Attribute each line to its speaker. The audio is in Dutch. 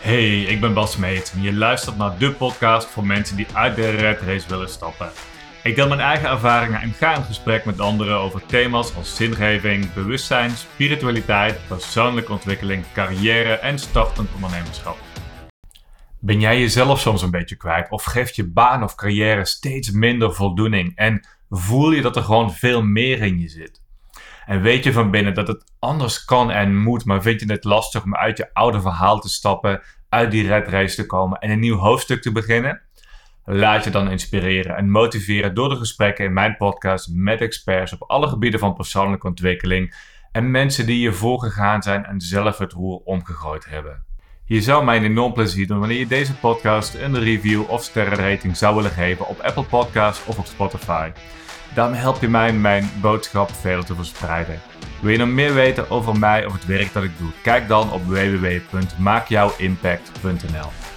Speaker 1: Hey, ik ben Bas Meet en je luistert naar de podcast voor mensen die uit de red race willen stappen. Ik deel mijn eigen ervaringen en ga in gesprek met anderen over thema's als zingeving, bewustzijn, spiritualiteit, persoonlijke ontwikkeling, carrière en startend ondernemerschap. Ben jij jezelf soms een beetje kwijt of geeft je baan of carrière steeds minder voldoening en voel je dat er gewoon veel meer in je zit? En weet je van binnen dat het anders kan en moet, maar vind je het lastig om uit je oude verhaal te stappen, uit die redreis te komen en een nieuw hoofdstuk te beginnen? Laat je dan inspireren en motiveren door de gesprekken in mijn podcast met experts op alle gebieden van persoonlijke ontwikkeling en mensen die je voorgegaan zijn en zelf het roer omgegooid hebben. Je zou mij een enorm plezier doen wanneer je deze podcast een review of sterrenrating zou willen geven op Apple Podcasts of op Spotify. Daarmee help je mij mijn boodschap verder te verspreiden. Wil je nog meer weten over mij of het werk dat ik doe? Kijk dan op www.maakjouwimpact.nl